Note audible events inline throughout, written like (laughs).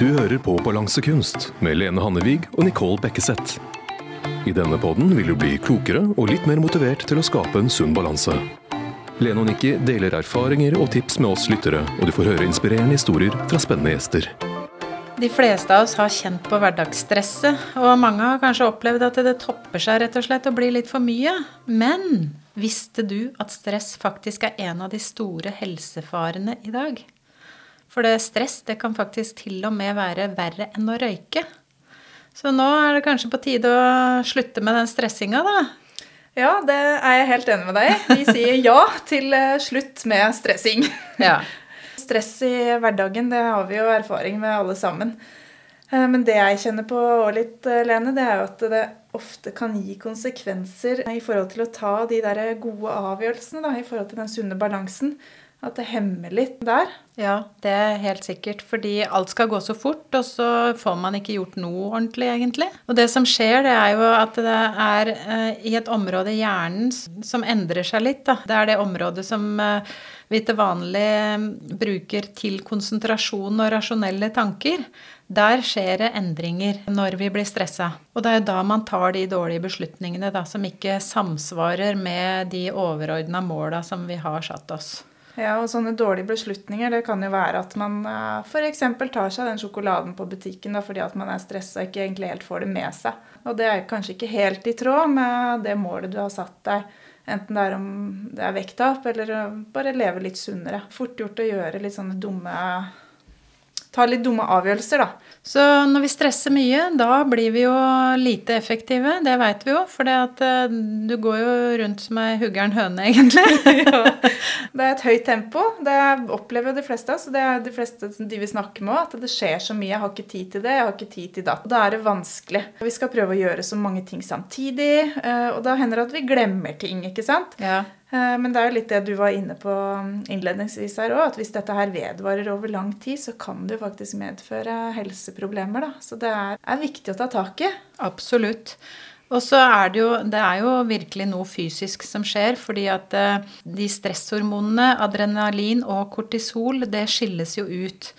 Du hører på Balansekunst med Lene Hannevig og Nicole Bekkeseth. I denne podden vil du bli klokere og litt mer motivert til å skape en sunn balanse. Lene og Nikki deler erfaringer og tips med oss lyttere, og du får høre inspirerende historier fra spennende gjester. De fleste av oss har kjent på hverdagsstresset, og mange har kanskje opplevd at det topper seg rett og slett og blir litt for mye. Men visste du at stress faktisk er en av de store helsefarene i dag? For det stress det kan faktisk til og med være verre enn å røyke. Så nå er det kanskje på tide å slutte med den stressinga, da. Ja, det er jeg helt enig med deg. Vi sier ja til eh, slutt med stressing. Ja. (laughs) Stress i hverdagen, det har vi jo erfaring med alle sammen. Eh, Men det jeg kjenner på òg litt, eh, Lene, det er jo at det ofte kan gi konsekvenser i forhold til å ta de der gode avgjørelsene, da, i forhold til den sunne balansen. At det hemmer litt der. Ja, det er helt sikkert. Fordi alt skal gå så fort, og så får man ikke gjort noe ordentlig, egentlig. Og det som skjer, det er jo at det er eh, i et område i hjernen som endrer seg litt, da. Det er det området som eh, vi til vanlig eh, bruker til konsentrasjon og rasjonelle tanker. Der skjer det endringer når vi blir stressa. Og det er jo da man tar de dårlige beslutningene da, som ikke samsvarer med de overordna måla som vi har satt oss. Ja, og sånne dårlige beslutninger, det kan jo være at man f.eks. tar seg den sjokoladen på butikken da, fordi at man er stressa og ikke egentlig helt får det med seg. Og det er kanskje ikke helt i tråd med det målet du har satt deg. Enten det er om det er vekttap eller bare leve litt sunnere. Fort gjort å gjøre litt sånne dumme Ta litt dumme avgjørelser, da. Så når vi stresser mye, da blir vi jo lite effektive. Det veit vi jo, for det eh, du går jo rundt som ei huggern høne, (laughs) egentlig. Det er et høyt tempo. Det opplever jo de fleste av oss. Det er de fleste de vi snakker med at det skjer så mye. Jeg har ikke tid til det, jeg har ikke tid til datt. Da er det vanskelig. Vi skal prøve å gjøre så mange ting samtidig, eh, og da hender det at vi glemmer ting, ikke sant? Ja. Eh, Men det er jo litt det du var inne på innledningsvis her òg, at hvis dette her vedvarer over lang tid, så kan det jo faktisk medføre helseproblemer, da. Så det er, er viktig å ta tak i. Absolutt. Og så er det jo Det er jo virkelig noe fysisk som skjer, fordi at eh, de stresshormonene, adrenalin og kortisol, det skilles jo ut.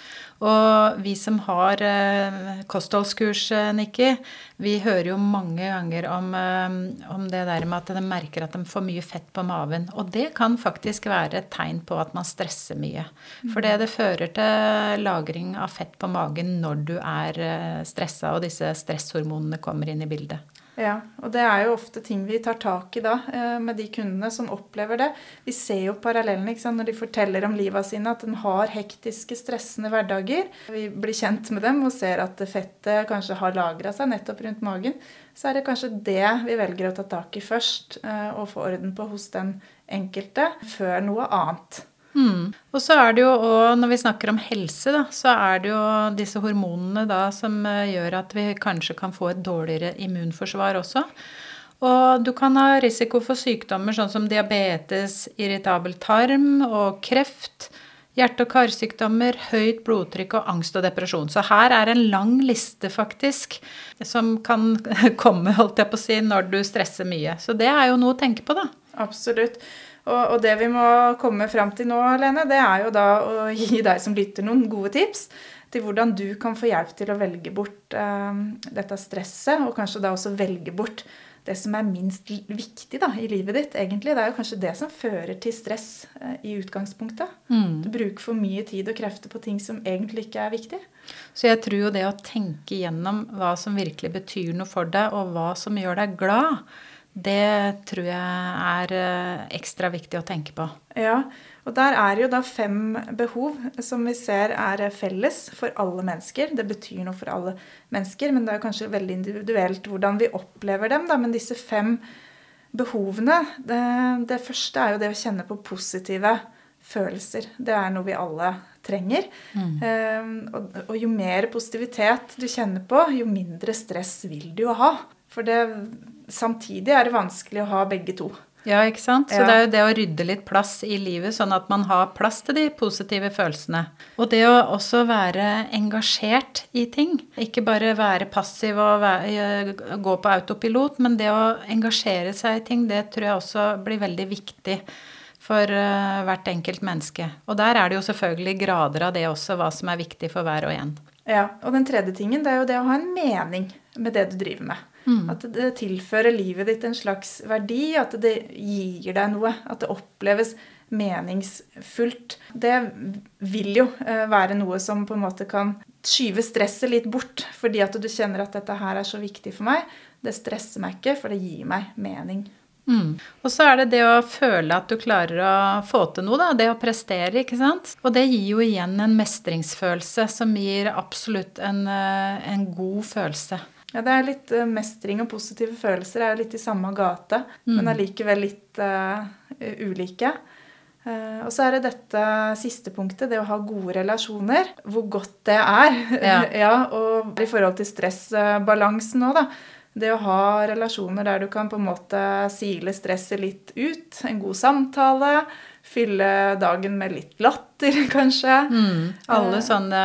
Og vi som har eh, kostholdskurs, Nikki, vi hører jo mange ganger om, eh, om det der med at de merker at de får mye fett på maven. Og det kan faktisk være et tegn på at man stresser mye. For det fører til lagring av fett på magen når du er eh, stressa, og disse stresshormonene kommer inn i bildet. Ja, og det er jo ofte ting vi tar tak i da, eh, med de kundene som opplever det. Vi ser jo parallellene ikke sant? når de forteller om livet sine, at de har hektiske, stressende hverdager. Vi blir kjent med dem og ser at fettet kanskje har lagra seg nettopp rundt magen. Så er det kanskje det vi velger å ta tak i først, eh, og få orden på hos den enkelte, før noe annet. Mm. Og så er det jo òg, når vi snakker om helse, da, så er det jo disse hormonene da som eh, gjør at vi kanskje kan få et dårligere immunforsvar også. Og du kan ha risiko for sykdommer sånn som diabetes, irritabel tarm og kreft. Hjerte- og karsykdommer, høyt blodtrykk og angst og depresjon. Så her er en lang liste, faktisk, som kan (laughs) komme, holdt jeg på å si, når du stresser mye. Så det er jo noe å tenke på, da. Absolutt. Og, og det vi må komme fram til nå, Lene, det er jo da å gi deg som lytter noen gode tips til hvordan du kan få hjelp til å velge bort eh, dette stresset, og kanskje da også velge bort det som er minst viktig da, i livet ditt. egentlig. Det er jo kanskje det som fører til stress eh, i utgangspunktet. Du bruker for mye tid og krefter på ting som egentlig ikke er viktig. Så jeg tror jo det å tenke gjennom hva som virkelig betyr noe for deg, og hva som gjør deg glad, det tror jeg er eh, ekstra viktig å tenke på. Ja, og der er jo da fem behov som vi ser er felles for alle mennesker. Det betyr noe for alle mennesker, men det er kanskje veldig individuelt hvordan vi opplever dem. Da. Men disse fem behovene det, det første er jo det å kjenne på positive følelser. Det er noe vi alle trenger. Eh, og, og jo mer positivitet du kjenner på, jo mindre stress vil du jo ha. For det, samtidig er det vanskelig å ha begge to. Ja, ikke sant? Så Ja. det er jo det å rydde litt plass i livet, sånn at man har plass til de positive følelsene. Og det å også være engasjert i ting. Ikke bare være passiv og være, gå på autopilot, men det å engasjere seg i ting, det tror jeg også blir veldig viktig for eh, hvert enkelt menneske. Og der er det jo selvfølgelig grader av det også, hva som er viktig for hver og en. Ja, Og den tredje tingen det er jo det å ha en mening med det du driver med. At det tilfører livet ditt en slags verdi, at det gir deg noe. At det oppleves meningsfullt. Det vil jo eh, være noe som på en måte kan skyve stresset litt bort, fordi at du kjenner at dette her er så viktig for meg. Det stresser meg ikke, for det gir meg mening. Mm. Og så er det det å føle at du klarer å få til noe, da. Det å prestere, ikke sant. Og det gir jo igjen en mestringsfølelse som gir absolutt en, eh, en god følelse. Ja, det er litt uh, mestring og positive følelser er litt i samme gate, mm. men allikevel litt uh, ulike. Uh, og så er det dette siste punktet, det å ha gode relasjoner. Hvor godt det er. Ja. (laughs) ja og i forhold til stressbalansen òg, da. Det å ha relasjoner der du kan på en måte sile stresset litt ut. En god samtale fylle dagen med litt latter, (laughs) kanskje. Mm, alle uh, sånne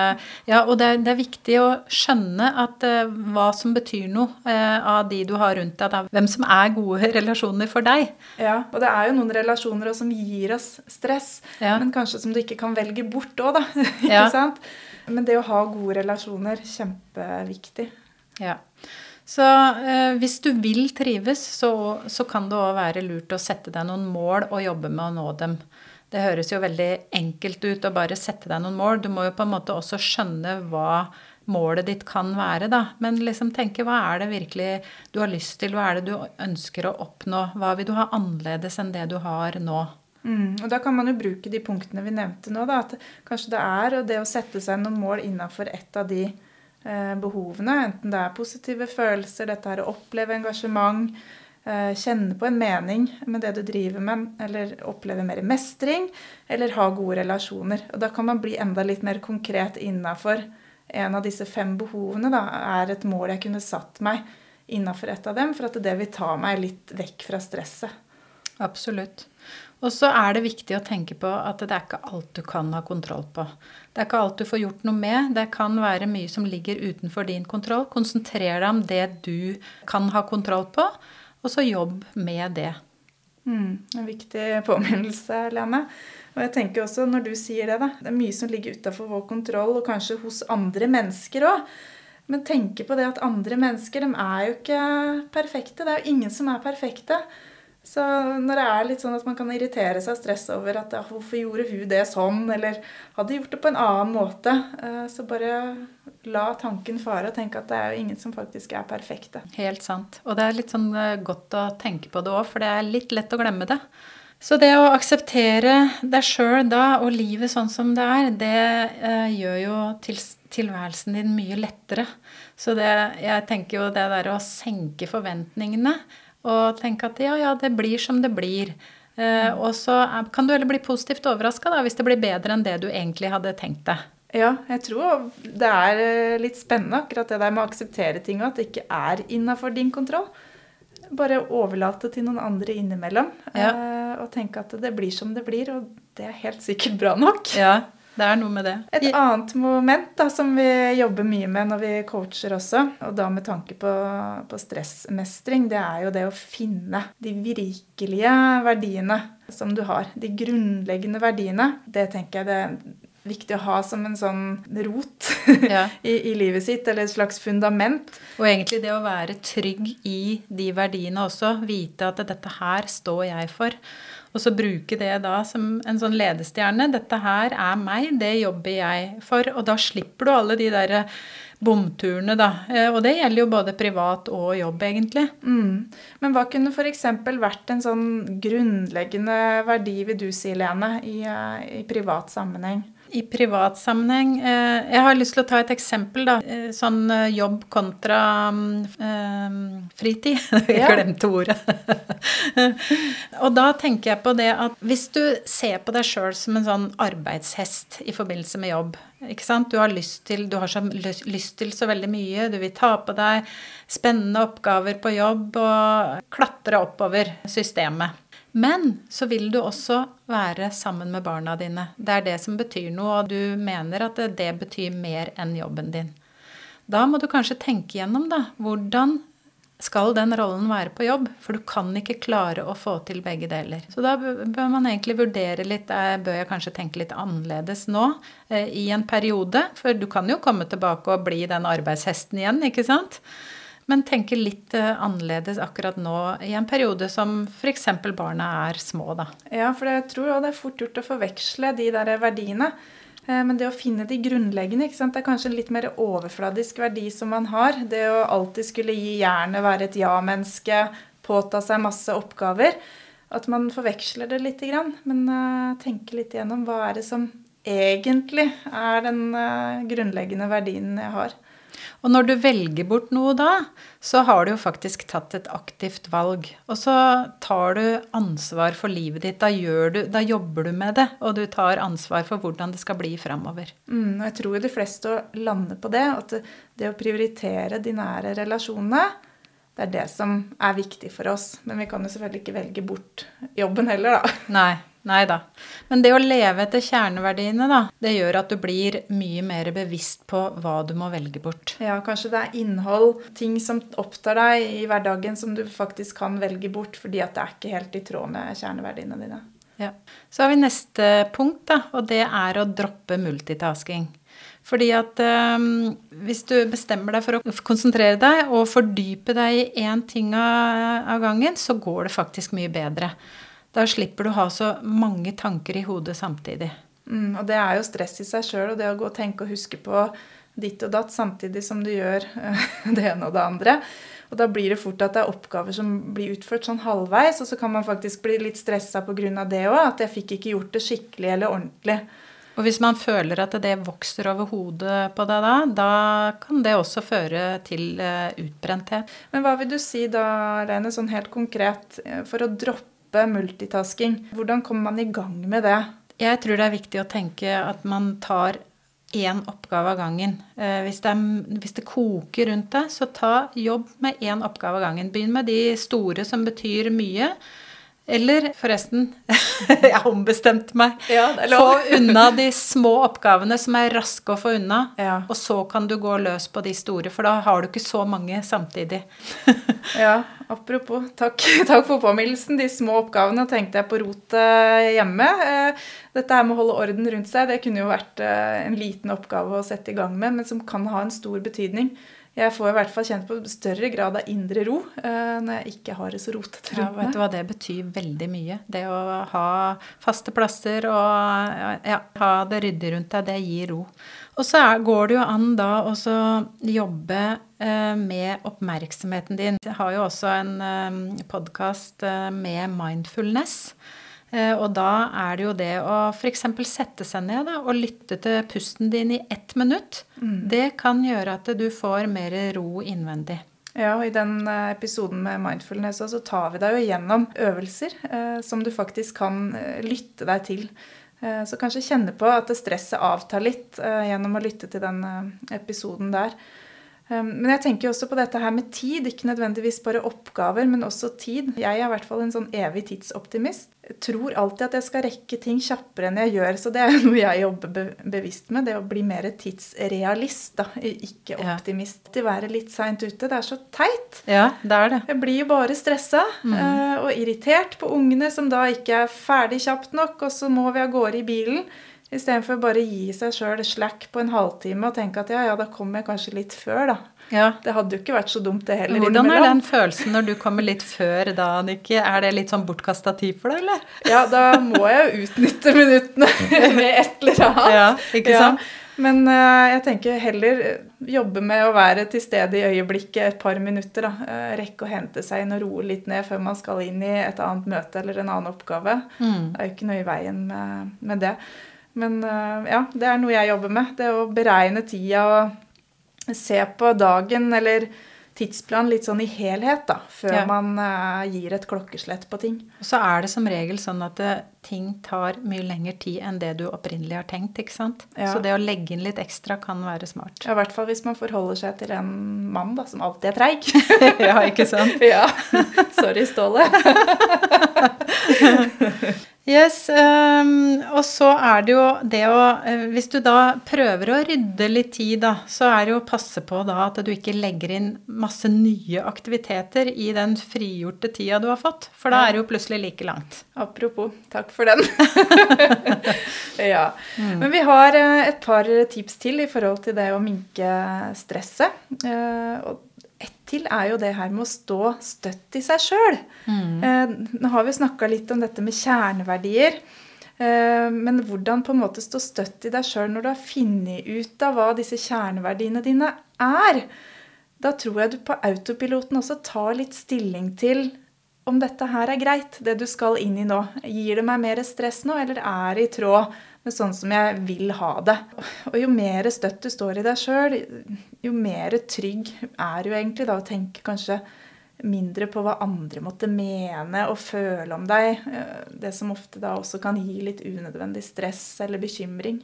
Ja, og det er, det er, viktig å skjønne at uh, hva som betyr noe uh, av de du har rundt deg. Hvem som er gode (laughs) relasjoner for deg. Ja, og det er jo noen relasjoner som gir oss stress, ja. men kanskje som du ikke kan velge bort òg, da. (laughs) ikke ja. sant? Men det å ha gode relasjoner, kjempeviktig. Ja. Så eh, hvis du vil trives, så, så kan det òg være lurt å sette deg noen mål og jobbe med å nå dem. Det høres jo veldig enkelt ut å bare sette deg noen mål. Du må jo på en måte også skjønne hva målet ditt kan være, da. Men liksom tenke hva er det virkelig du har lyst til? Hva er det du ønsker å oppnå? Hva vil du ha annerledes enn det du har nå? Mm, og Da kan man jo bruke de punktene vi nevnte nå. Da, at kanskje det er det å sette seg noen mål innafor ett av de Eh, behovene. Enten det er positive følelser, dette er å oppleve engasjement, eh, kjenne på en mening med det du driver med, eller oppleve mer mestring, eller ha gode relasjoner. Og Da kan man bli enda litt mer konkret innafor en av disse fem behovene. Da, er et mål jeg kunne satt meg innafor et av dem, for at det vil ta meg litt vekk fra stresset. Absolutt. Og så er det viktig å tenke på at det er ikke alt du kan ha kontroll på. Det er ikke alt du får gjort noe med. Det kan være mye som ligger utenfor din kontroll. Konsentrer deg om det du kan ha kontroll på, og så jobb med det. Mm, en viktig påminnelse, Lene. Og jeg tenker også, når du sier det, da, det er mye som ligger utafor vår kontroll, og kanskje hos andre mennesker òg. Men tenke på det at andre mennesker de er jo ikke perfekte. Det er jo ingen som er perfekte. Så når det er litt sånn at man kan irritere seg og stresse over at ja, 'hvorfor gjorde hun det sånn', eller 'hadde gjort det på en annen måte', eh, så bare la tanken fare og tenke at det er jo ingen som faktisk er perfekte. Helt sant. Og det er litt sånn eh, godt å tenke på det òg, for det er litt lett å glemme det. Så det å akseptere deg sjøl da, og livet sånn som det er, det eh, gjør jo til, tilværelsen din mye lettere. Så det, jeg tenker jo det der å senke forventningene og tenke at ja, ja, det blir som det blir. Eh, og så kan du heller bli positivt overraska hvis det blir bedre enn det du egentlig hadde tenkt deg. Ja, jeg tror det er eh, litt spennende akkurat det der med å akseptere ting, og at det ikke er innafor din kontroll. Bare overlate til noen andre innimellom. Ja. Eh, og tenke at det blir som det blir, og det er helt sikkert bra nok. Ja, det er noe med det. Et annet moment da, som vi jobber mye med når vi coacher også, og da med tanke på, på stressmestring, det er jo det å finne de virkelige verdiene som du har. De grunnleggende verdiene. Det tenker jeg det viktig å ha som en sånn rot (laughs) ja. i, i, livet sitt, eller et slags fundament. Og egentlig det å være trygg i de verdiene også. Vite at dette her står jeg for. Og så bruke det da som en sånn ledestjerne. Dette her er meg, det jobber jeg for. Og da slipper du alle de derre bomturene, da. Eh, og det gjelder jo både privat og jobb, egentlig. Mm. Men hva kunne f.eks. vært en sånn grunnleggende verdi, vil du si, Lene, i, eh, i privat sammenheng? I privat sammenheng eh, Jeg har lyst til å ta et eksempel. da, eh, Sånn eh, jobb kontra um, fritid. (laughs) Jeg glemte ordet. (laughs) og da tenker jeg på det at hvis du ser på deg sjøl som en sånn arbeidshest i forbindelse med jobb ikke sant? Du har lyst til, du har så lyst til så veldig mye. Du vil ta på deg spennende oppgaver på jobb og klatre oppover systemet. Men så vil du også være sammen med barna dine. Det er det som betyr noe, og du mener at det, betyr mer enn jobben din. Da må du kanskje tenke gjennom da, hvordan skal den rollen være på jobb? For du kan ikke klare å få til begge deler. Så da bør man egentlig vurdere litt eh, Bør jeg kanskje tenke litt annerledes nå eh, i en periode? For du kan jo komme tilbake og bli den arbeidshesten igjen, ikke sant? Men tenke litt eh, annerledes akkurat nå i en periode som f.eks. barna er små, da. Ja, for jeg tror det er fort gjort å forveksle de der verdiene. Eh, men det å finne de grunnleggende? Det er kanskje en litt mer overfladisk verdi som man har. Det å alltid skulle gi jernet, være et ja-menneske, påta seg masse oppgaver. At man forveksler det lite grann. Men uh, tenke litt igjennom hva er det som egentlig er den grunnleggende verdien jeg har. Og når du velger bort noe da, så har du jo faktisk tatt et aktivt valg. Og så tar du ansvar for livet ditt. Da, du, da jobber du med det, og du tar ansvar for hvordan det skal bli framover. Mm, jeg tror de fleste lander på det. At det å prioritere de nære relasjonene, det er det som er viktig for oss. Men vi kan jo selvfølgelig ikke velge bort jobben heller, da. Nei. Nei da. Men det å leve etter kjerneverdiene, da, det gjør at du blir mye mer bevisst på hva du må velge bort. Ja, kanskje det er innhold, ting som opptar deg i hverdagen som du faktisk kan velge bort fordi at det er ikke helt i tråd med kjerneverdiene dine. Ja. Så har vi neste punkt, da, og det er å droppe multitasking. Fordi at um, hvis du bestemmer deg for å konsentrere deg og fordype deg i én ting av, av gangen, så går det faktisk mye bedre. Da slipper du å ha så mange tanker i hodet samtidig. Mm, og det er jo stress i seg sjøl, og det å gå og tenke og huske på ditt og datt samtidig som du gjør (laughs) det ene og det andre. Og da blir det fort at det er oppgaver som blir utført sånn halvveis, og så kan man faktisk bli litt stressa pga. det òg. At jeg fikk ikke gjort det skikkelig eller ordentlig. Og hvis man føler at det vokser over hodet på deg da, da kan det også føre til eh, utbrenthet. Men hva vil du si da, Reine, sånn helt konkret, eh, for å droppe stoppe multitasking. Hvordan kommer man i gang med det? Jeg tror det er viktig å tenke at man tar én oppgave av gangen. Eh, hvis det, er, hvis det, koker rundt deg, så ta jobb med én oppgave av gangen. Begynn med de store som betyr mye. Eller forresten, (laughs) jeg ombestemte meg. Ja, få unna de små oppgavene som er raske å få unna. Ja. Og så kan du gå løs på de store, for da har du ikke så mange samtidig. (laughs) ja, apropos. Takk, (laughs) takk, for påminnelsen. De små oppgavene tenkte jeg på rotet hjemme. Eh, dette her med å holde orden rundt seg, det kunne jo vært eh, en liten oppgave å sette i gang med, men som kan ha en stor betydning jeg får i hvert fall kjent på større grad av indre ro eh, når jeg ikke har det så rotete rundt meg. Ja, vet du hva, Det betyr veldig mye. Det å ha faste plasser og ja, ha det ryddig rundt deg, det gir ro. Og så går det jo an da å jobbe eh, med oppmerksomheten din. Jeg har jo også en eh, podkast eh, med mindfulness. Eh, og da er det jo det å f.eks. sette seg ned da, og lytte til pusten din i ett minutt. Mm. Det kan gjøre at du får mer ro innvendig. Ja, og I den eh, episoden med mindfulness så tar vi deg jo gjennom øvelser eh, som du faktisk kan eh, lytte deg til. Eh, så kanskje kjenne på at stresset avtar litt eh, gjennom å lytte til den episoden der. Um, men jeg tenker også på dette her med tid. Ikke nødvendigvis bare oppgaver, men også tid. Jeg er i hvert fall en sånn evig tidsoptimist. Jeg tror alltid at jeg skal rekke ting kjappere enn jeg gjør. Så det er (laughs) noe jeg jobber bevisst med. Det å bli mer tidsrealist, da. Ikke optimist. Ja. Være litt seint ute. Det er så teit. Ja, det er det. Jeg blir jo bare stressa mm. uh, og irritert på ungene som da ikke er ferdig kjapt nok, og så må vi av gårde i bilen. Istedenfor bare gi seg sjøl slack på en halvtime og tenke at ja, ja, da kommer jeg kanskje litt før, da. Ja. Det hadde jo ikke vært så dumt, det heller. Hvordan er den følelsen når du kommer litt før da, Nikki? Er det litt sånn bortkasta tid for deg, eller? Ja, da må jeg jo utnytte minuttene (laughs) med et eller annet. Ja, ikke sant? Ja. Men uh, jeg tenker heller jobbe med å være til stede i øyeblikket et par minutter. da. Uh, rekke å hente seg inn og roe litt ned før man skal inn i et annet møte eller en annen oppgave. Mm. Det er jo ikke noe i veien med, med det. Men eh, ja, det er noe jeg jobber med. Det å beregne tida og se på dagen eller tidsplan litt sånn i helhet, da, før ja. man uh, gir et klokkeslett på ting. Og så er det som regel sånn at eh, ting tar mye lengre tid enn det du opprinnelig har tenkt. ikke sant? Ja. Så det å legge inn litt ekstra kan være smart. Ja, I hvert fall hvis man forholder seg til en mann da, som alltid er treig. (laughs) ja, ikke sant? (laughs) ja. Sorry, Ståle. (laughs) (laughs) Yes, um, og så er det jo det å uh, Hvis du da prøver å rydde litt tid, da, så er det jo å passe på da at du ikke legger inn masse nye aktiviteter i den frigjorte tida du har fått. For da er det jo plutselig like langt. Apropos, takk for den. (laughs) ja. Mm. Men vi har uh, et par tips til i forhold til det å minke stresset. Uh, og til er jo det her med å stå støtt i seg sjøl. Mm. Eh, nå har vi snakka litt om dette med kjerneverdier. Eh, men hvordan på en måte stå støtt i deg sjøl når du har funnet ut av hva disse kjerneverdiene dine er? Da tror jeg du på autopiloten også tar litt stilling til om dette her er greit, det du skal inn i nå. Gir det meg mer stress nå, eller er det i tråd sånn som jeg vil ha det. Og jo mer støtt du står i deg sjøl, jo mer trygg er du egentlig da å tenke kanskje mindre på hva andre måtte mene og føle om deg. Eh, det som ofte da også kan gi litt unødvendig stress eller bekymring.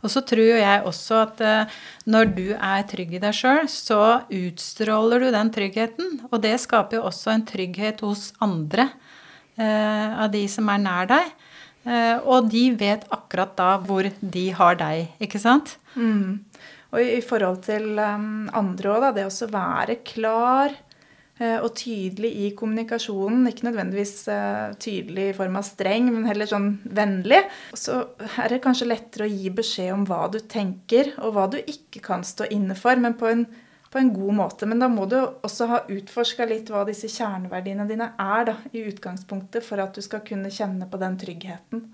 Og så tror jeg også at uh, når du er trygg i deg sjøl, så utstråler du den tryggheten. Og det skaper jo også en trygghet hos andre eh, av de som er nær deg. Eh, og de vet akkurat da hvor de har deg, ikke sant? Mm. Og i, forhold til um, andre òg, da. Det å være klar uh, og tydelig i kommunikasjonen. Ikke nødvendigvis uh, tydelig i form av streng, men heller sånn vennlig. Så er det kanskje lettere å gi beskjed om hva du tenker, og hva du ikke kan stå inne for, men på en på en god måte. Men da må du også ha utforska litt hva disse kjerneverdiene dine er da, i utgangspunktet, for at du skal kunne kjenne på den tryggheten.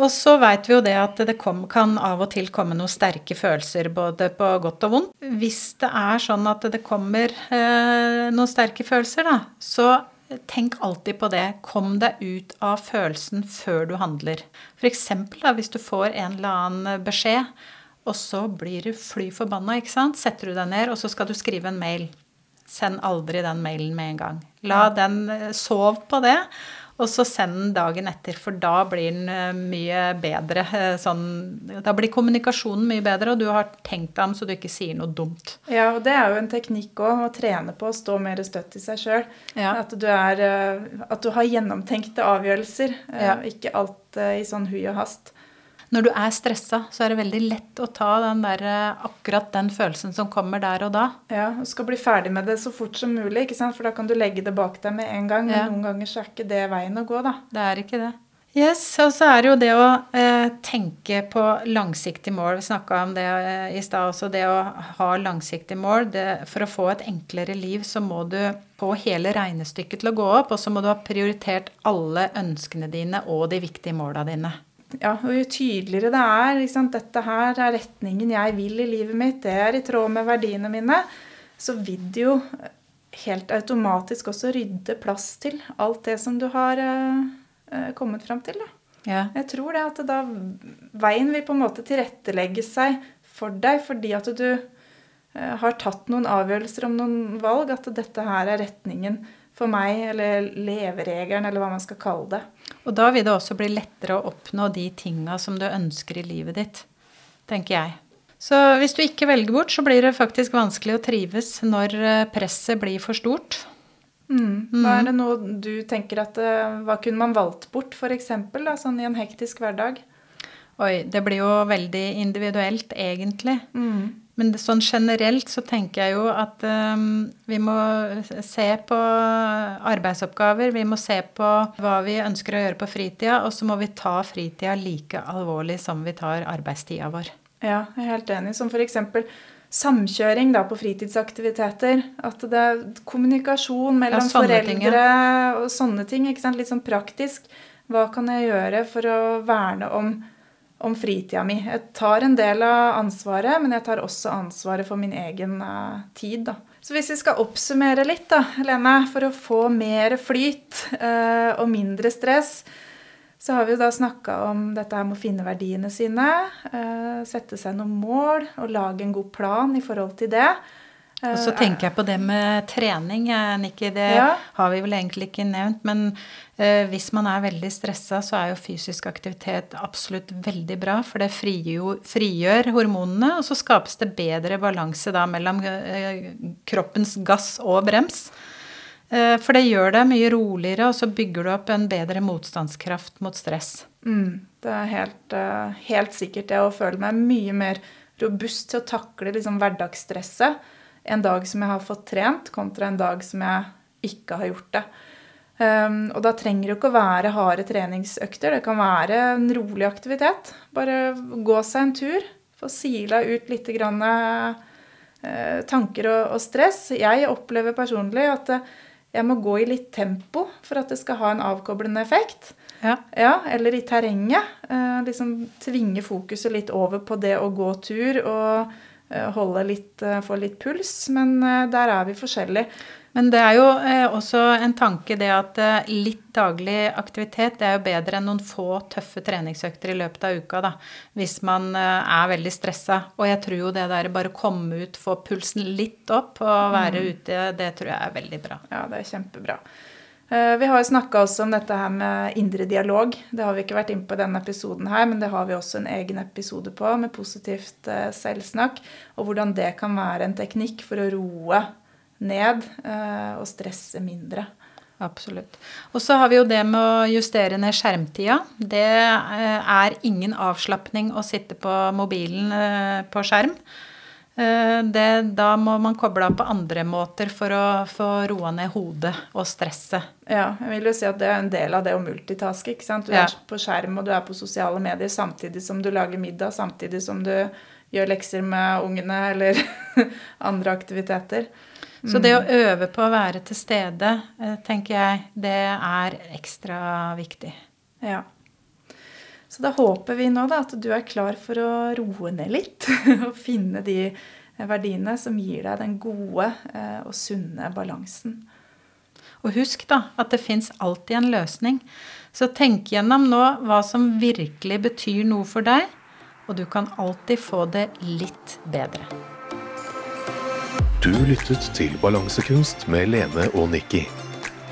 Og så veit vi jo det at det kom, kan av og til komme noen sterke følelser, både på godt og vondt. Hvis det er sånn at det kommer eh, noen sterke følelser, da, så tenk alltid på det. Kom deg ut av følelsen før du handler. F.eks. hvis du får en eller annen beskjed og så blir du fly forbanna, ikke sant. Setter du deg ned, og så skal du skrive en mail. Send aldri den mailen med en gang. La den sove Sov på det. Og så send den dagen etter, for da blir den eh, mye bedre. Eh, sånn, da blir kommunikasjonen mye bedre, og du har tenkt deg om så du ikke sier noe dumt. Ja, og det er jo en teknikk òg, å trene på å stå mer støtt i seg sjøl. Ja. At, at, du har gjennomtenkte avgjørelser, ja. ikke alt i sånn hui og hast når du er stressa, så er det veldig lett å ta den der, eh, akkurat den følelsen som kommer der og da. Ja, og skal bli ferdig med det så fort som mulig, ikke sant? for da kan du legge det bak deg med en gang. Men ja. noen ganger så er ikke det veien å gå, da. Det er ikke det. Yes, og så er det jo det å eh, tenke på langsiktig mål. Vi snakka om det eh, i stad også. Det å ha langsiktig mål. Det, for å få et enklere liv så må du få hele regnestykket til å gå opp, og så må du ha prioritert alle ønskene dine og de viktige måla dine ja, og jo tydeligere det er sant, Dette her er retningen jeg vil i livet mitt, det er i tråd med verdiene mine, så vil det jo helt automatisk også rydde plass til alt det som du har eh, kommet fram til. Ja. Jeg tror det at da veien vil på en måte tilrettelegge seg for deg fordi at du eh, har tatt noen avgjørelser om noen valg, at dette her er retningen for meg, eller leveregelen, eller hva man skal kalle det. Og da vil det også bli lettere å oppnå de tinga som du ønsker i livet ditt, tenker jeg. Så hvis du ikke velger bort, så blir det faktisk vanskelig å trives når eh, presset blir for stort. Mm. Hva er det noe du tenker at eh, Hva kunne man valgt bort, f.eks., sånn i en hektisk hverdag? Oi, det blir jo veldig individuelt, egentlig. Mm. Men det, sånn generelt så tenker jeg jo at um, vi må se på arbeidsoppgaver. Vi må se på hva vi ønsker å gjøre på fritida, og så må vi ta fritida like alvorlig som vi tar arbeidstida vår. Ja, jeg er helt enig. Som f.eks. samkjøring da, på fritidsaktiviteter. At det er kommunikasjon mellom ja, foreldre ting, ja. og sånne ting. ikke sant? Litt sånn praktisk. Hva kan jeg gjøre for å verne om om fritida mi. Jeg tar en del av ansvaret, men jeg tar også ansvaret for min egen uh, tid. Da. Så hvis vi skal oppsummere litt, da, Lene, for å få mer flyt uh, og mindre stress, så har vi jo da snakka om dette med å finne verdiene sine, uh, sette seg noen mål og lage en god plan i forhold til det. Og så tenker jeg på det med trening, Nikki. Det ja. har vi vel egentlig ikke nevnt. Men uh, hvis man er veldig stressa, så er jo fysisk aktivitet absolutt veldig bra. For det frigjør, frigjør hormonene, og så skapes det bedre balanse da mellom uh, kroppens gass og brems. Uh, for det gjør deg mye roligere, og så bygger du opp en bedre motstandskraft mot stress. Mm, det er helt, eh, helt sikkert det å føle meg mye mer robust til å takle liksom hverdagsstresset en dag som jeg har fått trent, kontra en dag som jeg ikke har gjort det. Um, og da trenger det ikke å være harde treningsøkter. Det kan være en rolig aktivitet. Bare gå seg en tur. Få sila ut litt grann, uh, tanker og, og, stress. Jeg opplever personlig at uh, jeg må gå i litt tempo for at det skal ha en avkoblende effekt. Ja. ja eller i terrenget. Uh, liksom tvinge fokuset litt over på det å gå tur og holde litt, få litt puls. Men der er vi forskjellige. Men det er jo eh, også en tanke det at eh, litt daglig aktivitet det er jo bedre enn noen få tøffe treningsøkter i løpet av uka, da. Hvis man eh, er veldig stressa. Og jeg tror jo det der bare komme ut, få pulsen litt opp og være mm. ute, det tror jeg er veldig bra. Ja, det er kjempebra. Vi har jo snakka også om dette her med indre dialog. Det har vi ikke vært inne på i denne episoden her, men det har vi også en egen episode på med positivt selvsnakk. Og hvordan det kan være en teknikk for å roe ned eh, og stresse mindre. Absolutt. Og så har vi jo det med å justere ned skjermtida. Det eh, er ingen avslapning å sitte på mobilen eh, på skjerm. Det, da må man koble av på andre måter for å få roa ned hodet og stresset. Ja, jeg vil jo si at det er en del av det å multitaske. ikke sant? Du ja. er på skjerm og du er på sosiale medier samtidig som du lager middag, samtidig som du gjør lekser med ungene eller (laughs) andre aktiviteter. Så det å øve på å være til stede, eh, tenker jeg, det er ekstra viktig. Ja. Så da håper vi nå da, at du er klar for å roe ned litt (laughs) og finne de verdiene som gir deg den gode eh, og sunne balansen. Og husk da at det fins alltid en løsning. Så tenk gjennom nå hva som virkelig betyr noe for deg, og du kan alltid få det litt bedre. Du lyttet til Balansekunst med Lene og Nikki.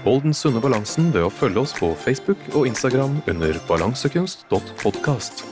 Hold den sunne balansen ved å følge oss på Facebook og Instagram under balansekunst.podkast.